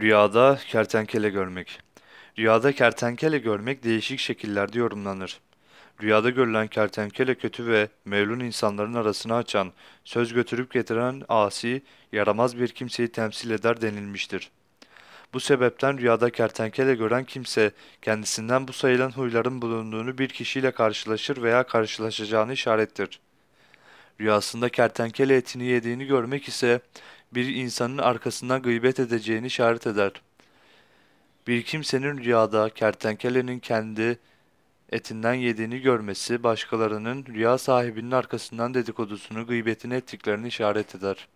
Rüyada kertenkele görmek. Rüyada kertenkele görmek değişik şekillerde yorumlanır. Rüyada görülen kertenkele kötü ve melun insanların arasını açan, söz götürüp getiren asi, yaramaz bir kimseyi temsil eder denilmiştir. Bu sebepten rüyada kertenkele gören kimse kendisinden bu sayılan huyların bulunduğunu bir kişiyle karşılaşır veya karşılaşacağını işarettir. Rüyasında kertenkele etini yediğini görmek ise bir insanın arkasından gıybet edeceğini işaret eder. Bir kimsenin rüyada kertenkelenin kendi etinden yediğini görmesi başkalarının rüya sahibinin arkasından dedikodusunu, gıybetini ettiklerini işaret eder.